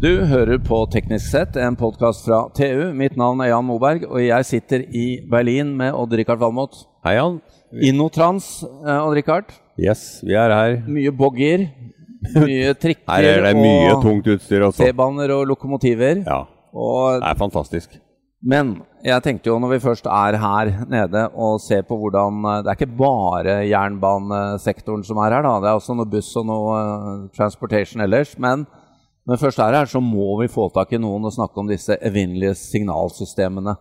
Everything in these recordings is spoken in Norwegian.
Du hører på Teknisk sett, en podkast fra TU. Mitt navn er Jan Moberg, og jeg sitter i Berlin med Odd-Rikard Valmot. Hei, Jan. Innotrans, eh, Odd-Rikard. Yes, vi er her. Mye boggier. Mye trikker Her er det mye og tungt utstyr også. T-baner og lokomotiver. Ja, Og, det er fantastisk. men jeg tenkte jo når vi først er her nede og ser på hvordan eh, Det er ikke bare jernbanesektoren som er her, da. Det er også noe buss og noe eh, transportation ellers. Men når vi først er her, så må vi få tak i noen og snakke om disse evinnelige signalsystemene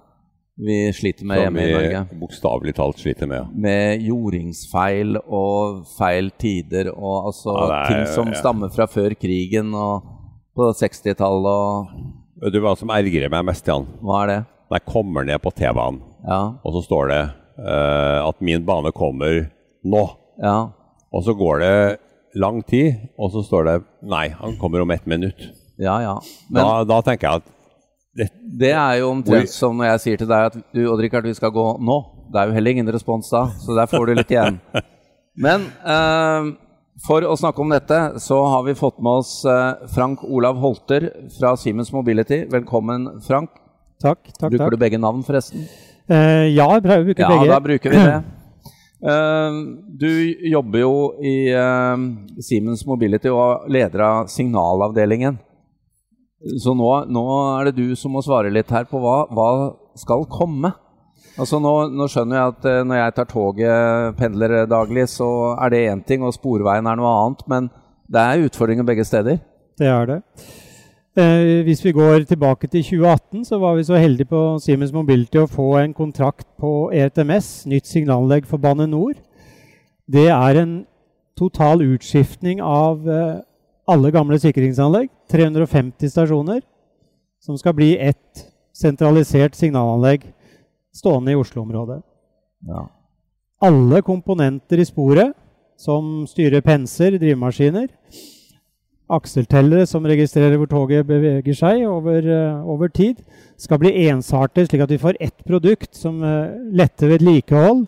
vi sliter med hjemme i Norge. Som vi bokstavelig talt sliter med. Med jordingsfeil og feil tider og altså Ja, er- ting som ja. stammer fra før krigen og på 60-tallet og Vet du hva som ergrer meg mest, Jan? Hva er det? Når jeg kommer ned på T-banen, Ja. og så står det uh, at min bane kommer nå. ja. Og så går det lang tid, og så står det nei, han kommer om ett minutt. Ja, ja. Men Da, da tenker jeg at det, det er jo omtrent som når jeg sier til deg at du, Odd-Rikard, vi skal gå nå. Det er jo heller ingen respons da, så der får du litt igjen. Men eh, for å snakke om dette, så har vi fått med oss eh, Frank Olav Holter fra Siemens Mobility. Velkommen, Frank. Takk. takk, Bruker takk. du begge navn, forresten? Eh, ja, jeg bruker ja, begge. Ja, da bruker vi det. Eh, du jobber jo i eh, Siemens Mobility og leder av signalavdelingen. Så nå, nå er det du som må svare litt her på hva, hva skal komme. Altså nå, nå skjønner jeg at eh, når jeg tar toget, pendler daglig, så er det én ting, og sporveien er noe annet. Men det er utfordringer begge steder. Det er det. Eh, hvis vi går tilbake til 2018, så var vi så heldige på Siemens Mobility å få en kontrakt på E ERTMS, nytt signalanlegg for Bane NOR. Det er en total utskiftning av eh, alle gamle sikringsanlegg, 350 stasjoner, som skal bli ett sentralisert signalanlegg stående i Oslo-området. Ja. alle komponenter i sporet, som styrer penser, drivemaskiner, akseltellere som registrerer hvor toget beveger seg over, eh, over tid, skal bli ensartet, slik at vi får ett produkt som eh, letter vedlikehold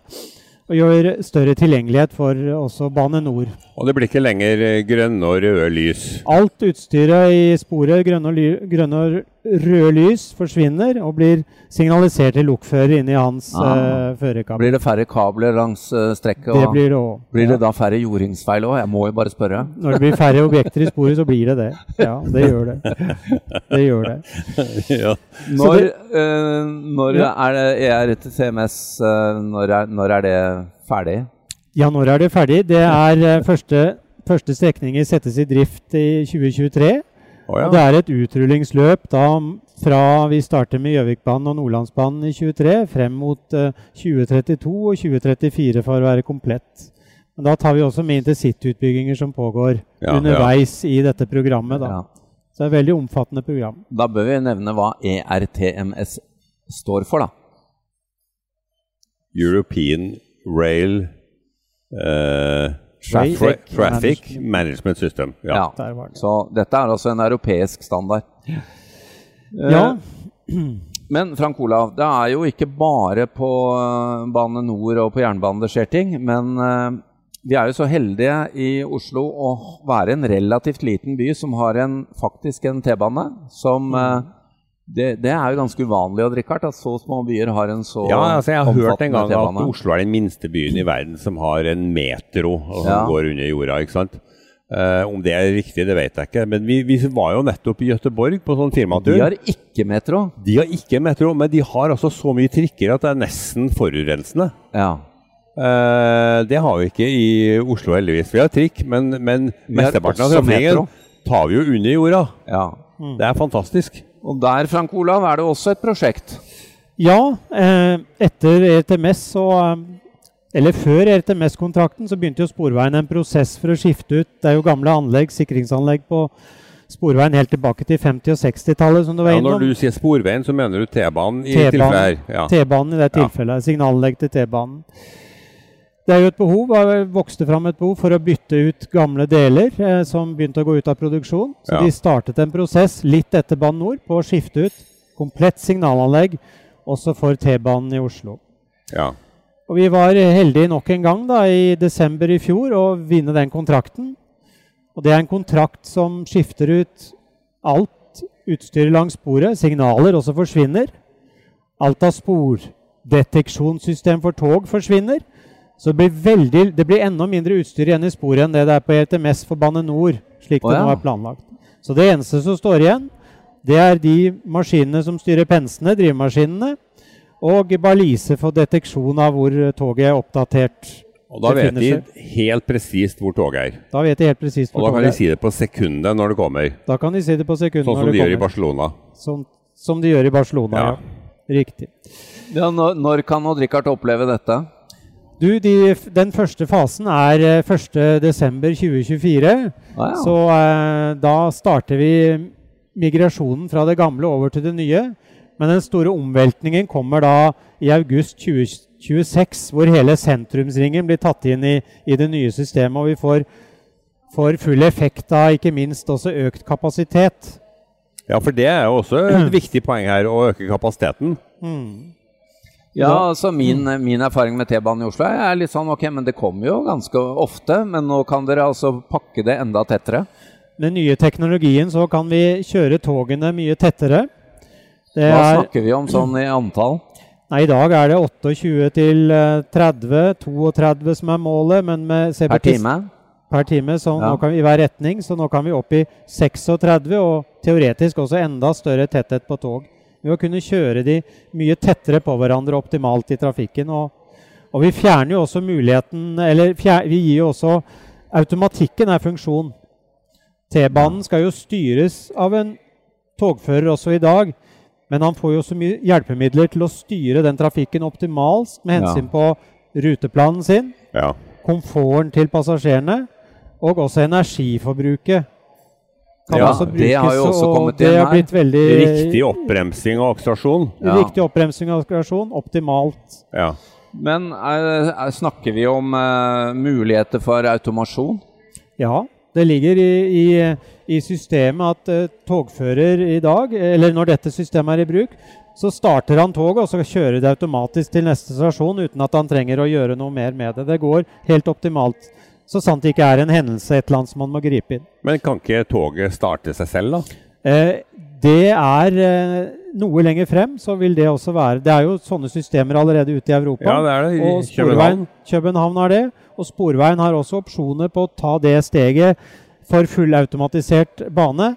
og gjør større tilgjengelighet for også Bane NOR. og det blir ikke lenger eh, grønne og røde lys. Alt utstyret i sporet, grønne og, grønne og røde lys, forsvinner og blir signalisert til lokfører inni hans ja. uh, førerkabel. Blir det færre kabler langs uh, strekket? Det blir det òg. blir det da færre jordingsfeil òg? Jeg må jo bare spørre. Når det blir færre objekter i sporet, så blir det det. Ja, det gjør det. Det gjør det. ja. Når, det- uh, når Ja. er det ERTMS eh, når, er, når er det ferdig? Ja, når er det ferdig? Det er eh, første, første strekninger settes i drift i 2023. Å, ja. Og det er et utrullingsløp da fra vi starter med Gjøvikbanen og Nordlandsbanen i 23 frem mot uh, 2032 og 2034 for å være komplett. Men da tar vi også med intercityutbygginger som pågår Ja, underveis i dette programmet. Da. Ja. Så det er et veldig omfattende program. Da bør vi nevne hva ERTMS står for, da. European Rail eh, Traffic Traffic, Traffic Management. Management System. Ja. Ja. Der var det. Så dette er altså en europeisk standard. Ja, Eh, Men Frank Olav, det er jo ikke bare på eh, Bane NOR og på jernbanen det skjer ting. Men eh, vi er jo så heldige i Oslo å være en relativt liten by som har en, faktisk en T-bane. Som eh, det, det er jo ganske uvanlig å drikke hardt, at så små byer har en så Ja, altså jeg har hørt en gang at Oslo er den minste byen i verden som har en metro som Ja. går under jorda. ikke sant? Uh, om det er riktig, det vet jeg ikke. Men vi, vi var jo nettopp i Gøteborg på sånn firmatur. De har ikke metro. De har ikke metro, men de har altså så mye trikker at det er nesten forurensende. Ja. Uh, det har vi ikke i Oslo, heldigvis. Vi har trikk, men, men mesteparten av trafikken tar vi jo under jorda. ja. Det er fantastisk. Og der, Frank Olav, er det også et prosjekt. Ja, eh, etter ERTMS så eh, Eller før ERTMS-kontrakten så begynte jo Sporveien en prosess for å skifte ut Det er jo gamle anlegg, sikringsanlegg på Sporveien helt tilbake til 50- og 60-tallet, som du var Ja, innom. når du sier sporveien, så mener du T-banen i T-banen. tilfellet her. T-banen i det Ja. tilfellet. Signalanlegg til T-banen. Det er jo et behov, det vokste fram et behov for å bytte ut gamle deler eh, som begynte å gå ut av produksjon. Så Ja. de startet en prosess litt etter Bane NOR på å skifte ut komplett signalanlegg også for T-banen i Oslo. ja. Og vi var heldige nok en gang da, i desember i fjor å vinne den kontrakten. Og det er en kontrakt som skifter ut alt utstyr langs sporet, signaler, også forsvinner. Alt av spordeteksjonssystem for tog forsvinner. Så det blir, veldig, det blir enda mindre utstyr igjen i sporet enn det det er på ETMS for Bane NOR, slik Å, det nå er planlagt. Så det eneste som står igjen, det er de maskinene som styrer pensene, drivemaskinene, og balise for deteksjon av hvor toget er oppdatert. Og da vet de helt presist hvor toget er. Da vet de helt presist hvor toget er. Og da kan de si det på sekundet når det kommer. Da kan de si det på sekundet Sånn som når de det gjør i. Barcelona. Som, som de gjør i Barcelona, Ja. ja. Riktig. Ja, når, når kan Odd-Rikard oppleve dette? Du, de, den første fasen er eh, 1.12.2024. Ah, ja. Så eh, da starter vi migrasjonen fra det gamle over til det nye. Men den store omveltningen kommer da i august 2026, hvor hele sentrumsringen blir tatt inn i, i det nye systemet. Og vi får, får full effekt av ikke minst også økt kapasitet. Ja, for det er jo også et viktig poeng her, å øke kapasiteten. Ja, altså min, min erfaring med T-banen i Oslo er litt sånn ok, men det kommer jo ganske ofte. Men nå kan dere altså pakke det enda tettere. Med den nye teknologien så kan vi kjøre togene mye tettere. Det Hva er, snakker vi om sånn i antall? nei, I dag er det 28 til eh, 30, 32 som er målet, men med Per time? per time, så Ja. nå kan vi i hver retning. Så nå kan vi opp i 36, og teoretisk også enda større tetthet på tog. Ved å kunne kjøre de mye tettere på hverandre optimalt i trafikken. Og, og vi fjerner jo også muligheten Eller fjer, vi gir jo også Automatikken er funksjon. T-banen skal jo styres av en togfører også i dag. Men han får jo så mye hjelpemidler til å styre den trafikken optimalt med Ja. hensyn på ruteplanen sin Ja. komforten til passasjerene og også energiforbruket. Kan Ja, også det har jo også også og kommet det har blitt veldig Riktig oppbremsing og akselerasjon. Ja. Riktig oppbremsing og akselerasjon. Optimalt. Ja. Men er, er, snakker vi om uh, muligheter for automasjon? Ja, det ligger i, i, i systemet at uh, togfører i dag, eller når dette systemet er i bruk, så starter han toget, og så kjører det automatisk til neste stasjon uten at han trenger å gjøre noe mer med det. Det går helt optimalt. Så sant det ikke er en hendelse et eller annet som man må gripe inn. Men kan ikke toget starte seg selv, da? Eh, det er eh, noe lenger frem, så vil det også være Det er jo sånne systemer allerede ute i Europa. Ja, det er det. og I København. København har det. Og Sporveien har også opsjoner på å ta det steget for fullautomatisert bane.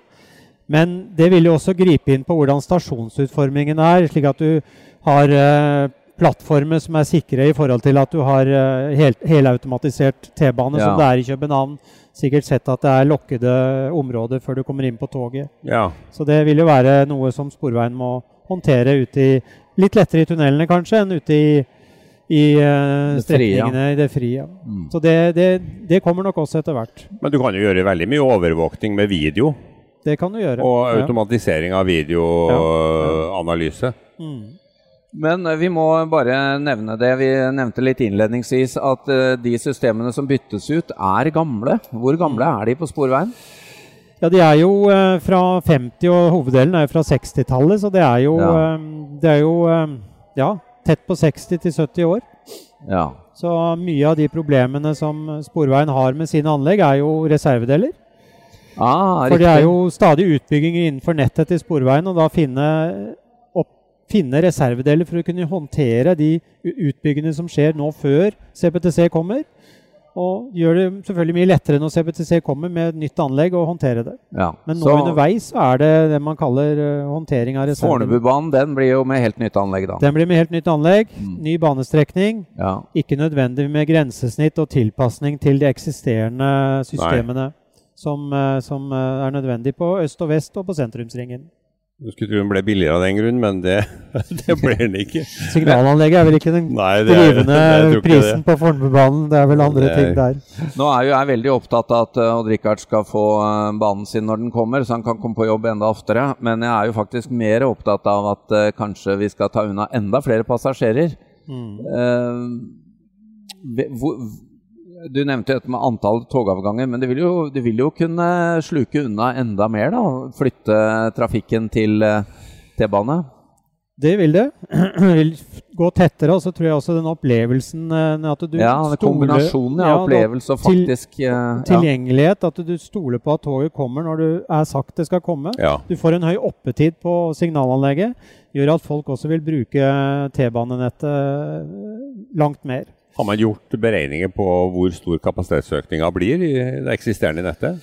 Men det vil jo også gripe inn på hvordan stasjonsutformingen er, slik at du har eh, plattformer som er sikre i forhold til at du har eh, hel, helautomatisert T-bane, Ja. som det er i København. Sikkert sett at det er lokkede områder før du kommer inn på toget. Ja. Så det vil jo være noe som Sporveien må håndtere ute i Litt lettere i tunnelene kanskje enn ute i, i ja. strekningene i det frie. Mm. Så det, det, det kommer nok også etter hvert. Men du kan jo gjøre veldig mye overvåkning med video. Det kan du gjøre. Og automatisering av videoanalyse. Mm. Men eh, vi må bare nevne det. Vi nevnte litt innledningsvis at eh, de systemene som byttes ut, er gamle. Hvor gamle er de på Sporveien? Ja, de er jo eh, fra 50, og hoveddelen er jo fra 60-tallet, så det er jo, Ja. det er jo ja, tett på 60 til 70 år. Ja. Så mye av de problemene som Sporveien har med sine anlegg, er jo reservedeler. Ah, For det er jo stadig utbygginger innenfor nettet til Sporveien, og da finne, finne reservedeler for å kunne håndtere de utbyggene som skjer nå før CPTC kommer. Og gjør det selvfølgelig mye lettere når CPTC kommer med et nytt anlegg, å håndtere det. ja. Men nå Så underveis er det det man kaller eh, håndtering av reserver. Fornebubanen den blir jo med helt nytt anlegg, da. Den blir med helt nytt anlegg, Mm. ny banestrekning. Ja. Ikke nødvendig med grensesnitt og tilpasning til de eksisterende systemene som, eh, som eh, er nødvendig på øst og vest og på sentrumsringen. Du skulle tro den ble billigere av den grunn, men det, det ble den ikke. Signalanlegget er vel ikke den Nei, er, drivende ikke prisen det. på Fornebubanen. Det er vel andre er- ting der. Nå er jo jeg veldig opptatt av at uh, Odd-Rikard skal få eh, banen sin når den kommer, så han kan komme på jobb enda oftere. Men jeg er jo faktisk mer opptatt av at uh, kanskje vi skal ta unna enda flere passasjerer. Mm. Uh, hvor, du nevnte jo dette med antall togavganger, men det vil, jo, det vil jo kunne sluke unna enda mer, da? Flytte trafikken til eh, T-bane? Det vil det. Vil gå tettere. Og så tror jeg også den opplevelsen eh, at du Ja, det er kombinasjonen av ja, opplevelse og faktisk til, ja. Tilgjengelighet, at du stoler på at toget kommer når du er sagt det skal komme. Ja. Du får en høy oppetid på signalanlegget. Gjør at folk også vil bruke T-banenettet eh, langt mer. Har man gjort beregninger på hvor stor kapasitetsøkninga blir i det eksisterende nettet?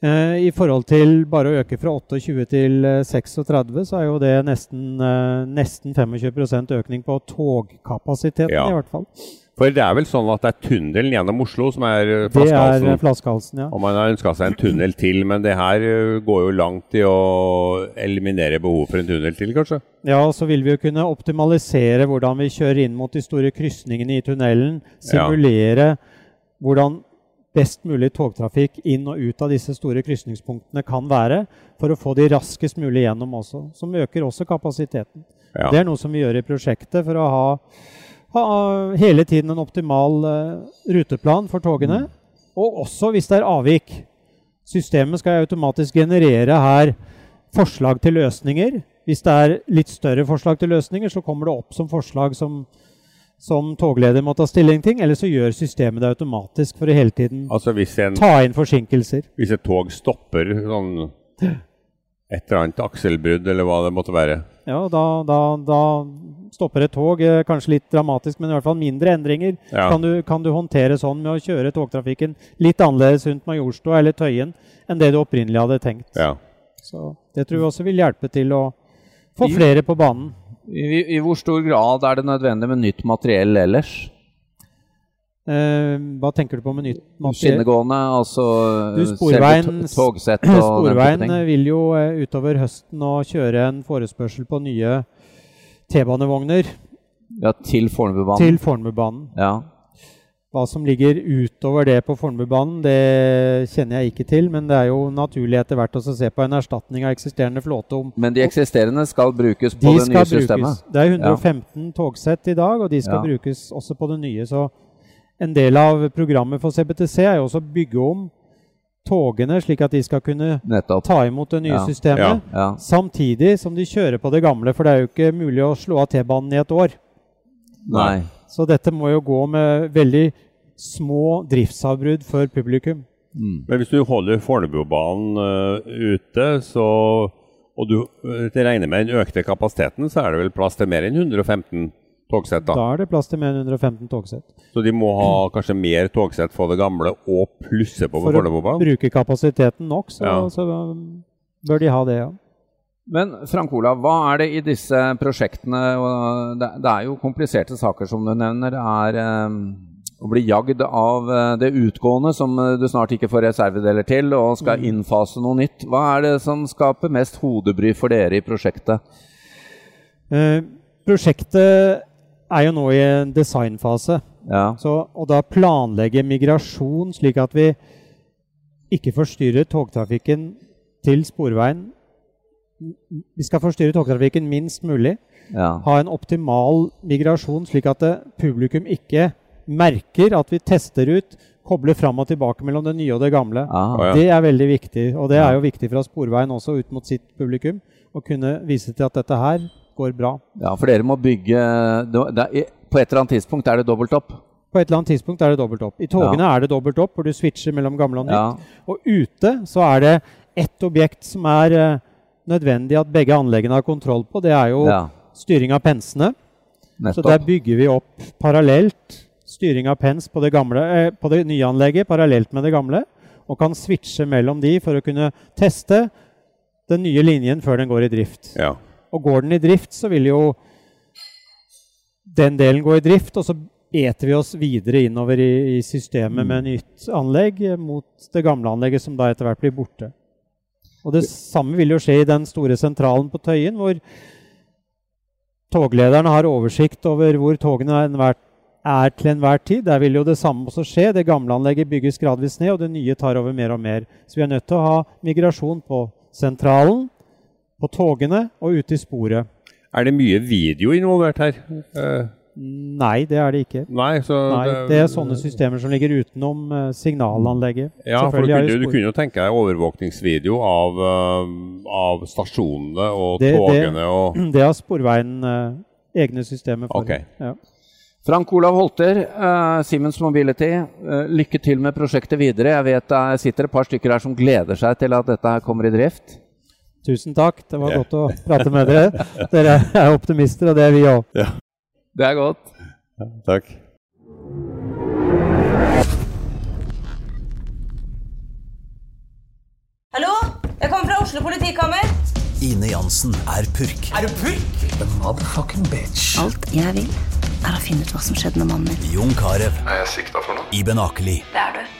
Eh, I forhold til bare å øke fra 28 til eh, 36, så er jo det nesten, eh, nesten 25% økning på togkapasiteten, Ja. i hvert fall. For det er vel sånn at det er tunnelen gjennom Oslo som er flaskehalsen? Det er flaskehalsen? eh, ja. Og man har ønska seg en tunnel til, men det her eh, går jo langt i å eliminere behov for en tunnel til, kanskje? Ja, så vil vi jo kunne optimalisere hvordan vi kjører inn mot de store krysningene i tunnelen. Simulere hvordan best mulig togtrafikk inn og ut av disse store krysningspunktene kan være, for å få de raskest mulig gjennom også. Som øker også kapasiteten. Ja. Det er noe som vi gjør i prosjektet for å ha, ha hele tiden en optimal eh, ruteplan for togene. Og også hvis det er avvik. Systemet skal automatisk generere her forslag til løsninger. Hvis det er litt større forslag til løsninger, så kommer det opp som forslag som, som togleder må ta stilling til. Eller så gjør systemet det automatisk for å hele tiden Altså hvis, en, ta inn forsinkelser. hvis et tog stopper sånn et eller annet akselbrudd, eller hva det måtte være Ja, da, da, da stopper et tog. eh, Kanskje litt dramatisk, men i hvert fall mindre endringer Ja. kan, du, kan du håndtere sånn med å kjøre togtrafikken litt annerledes rundt Majorstua eller Tøyen enn det du opprinnelig hadde tenkt. Ja. Så det tror jeg også vil hjelpe til å få flere på banen. I, I hvor stor grad er det nødvendig med nytt materiell ellers? Eh, hva tenker du på med nytt materiell? Skinnegående, altså Du, Sporveien- togsett og Sporveien eh, vil jo uh, utover høsten nå kjøre en forespørsel på nye T-banevogner Ja, til Fornebubanen. til Fornebubanen. Ja. Hva som ligger utover det på Fornebubanen, det kjenner jeg ikke til. Men det er jo naturlig etter hvert å se på en erstatning av eksisterende flåte. om Men de eksisterende skal brukes på de det nye brukes. systemet? Det er 115 togsett i dag, og de skal Ja. brukes også på det nye. Så en del av programmet for CBTC er jo også å bygge om togene, slik at de skal kunne Nettopp. ta imot det nye Ja. systemet. Ja. Ja. Samtidig som de kjører på det gamle, for det er jo ikke mulig å slå av T-banen i et år. Nei. Så dette må jo gå med veldig små driftsavbrudd for publikum. Mm. Men hvis du holder Fornebubanen uh, ute, så, og du uh, regner med den økte kapasiteten, så er det vel plass til mer enn 115 togsett? da? Da er det plass til mer enn 115 togsett. Så de må ha kanskje mer togsett for det gamle og plusse på For å bruke kapasiteten nok, så, Ja. så bør de ha det, ja. Men Frank Olav, hva er det i disse prosjektene og det, det er jo kompliserte saker, som du nevner. Det er um, å bli jagd av eh, det utgående, som eh, du snart ikke får reservedeler til, og skal innfase noe nytt. Hva er det som skaper mest hodebry for dere i prosjektet? Eh, prosjektet er jo nå i en designfase. Ja. Så, og da planlegge migrasjon slik at vi ikke forstyrrer togtrafikken til sporveien. Vi skal forstyrre togtrafikken minst mulig. ja. Ha en optimal migrasjon, slik at det, publikum ikke merker at vi tester ut, kobler fram og tilbake mellom det nye og det gamle. Ah. Ja. Det er veldig viktig, og det er jo viktig fra Sporveien også ut mot sitt publikum. Å kunne vise til at dette her går bra. ja, for dere må bygge er, På et eller annet tidspunkt er det dobbelt opp. På et eller annet tidspunkt er det dobbelt opp. I togene er det dobbelt opp, hvor du switcher mellom gamle og nytt. Ja. Og ute så er det ett objekt som er eh, nødvendig at begge anleggene har kontroll på. Det er jo ja. styring av pensene. Så der bygger vi opp parallelt styring av pens på det, gamle, eh, på det nye anlegget parallelt med det gamle. Og kan switche mellom de for å kunne teste den nye linjen før den går i drift. Ja. Og går den i drift, så vil jo den delen gå i drift, og så eter vi oss videre innover i, i systemet med nytt anlegg eh, mot det gamle anlegget, som da etter hvert blir borte. Og det samme vil jo skje i den store sentralen på Tøyen, hvor toglederne har oversikt over hvor togene er, er til enhver tid. Der vil jo det samme også skje. Det gamle anlegget bygges gradvis ned, og det nye tar over mer og mer. Så vi er nødt til å ha migrasjon på sentralen, på togene og ute i sporet. Er det mye video involvert her? Uh. Nei, det er det ikke. nei, så Nei, det er sånne systemer som ligger utenom eh, signalanlegget. Ja, for du kunne, du kunne jo tenke deg overvåkningsvideo av, eh, av stasjonene og Det- det- togene og Det har Sporveien eh, egne systemer for. Ok. Ja. Frank Olav Holter, eh, Simens Mobility, eh, lykke til med prosjektet videre. Jeg vet det sitter et par stykker her som gleder seg til at dette her kommer i drift. Tusen takk. Det var yeah. godt å prate med dere. Dere er optimister, og det er vi òg. Det er godt. Takk. Hallo? Jeg kommer fra Oslo politikammer. Ine Jansen er purk. Er du purk? The motherfucking bitch. Alt jeg vil, er å finne ut hva som skjedde med mannen min. Jon Carew. Er jeg sikta for noe? Iben Akeli. Det er du.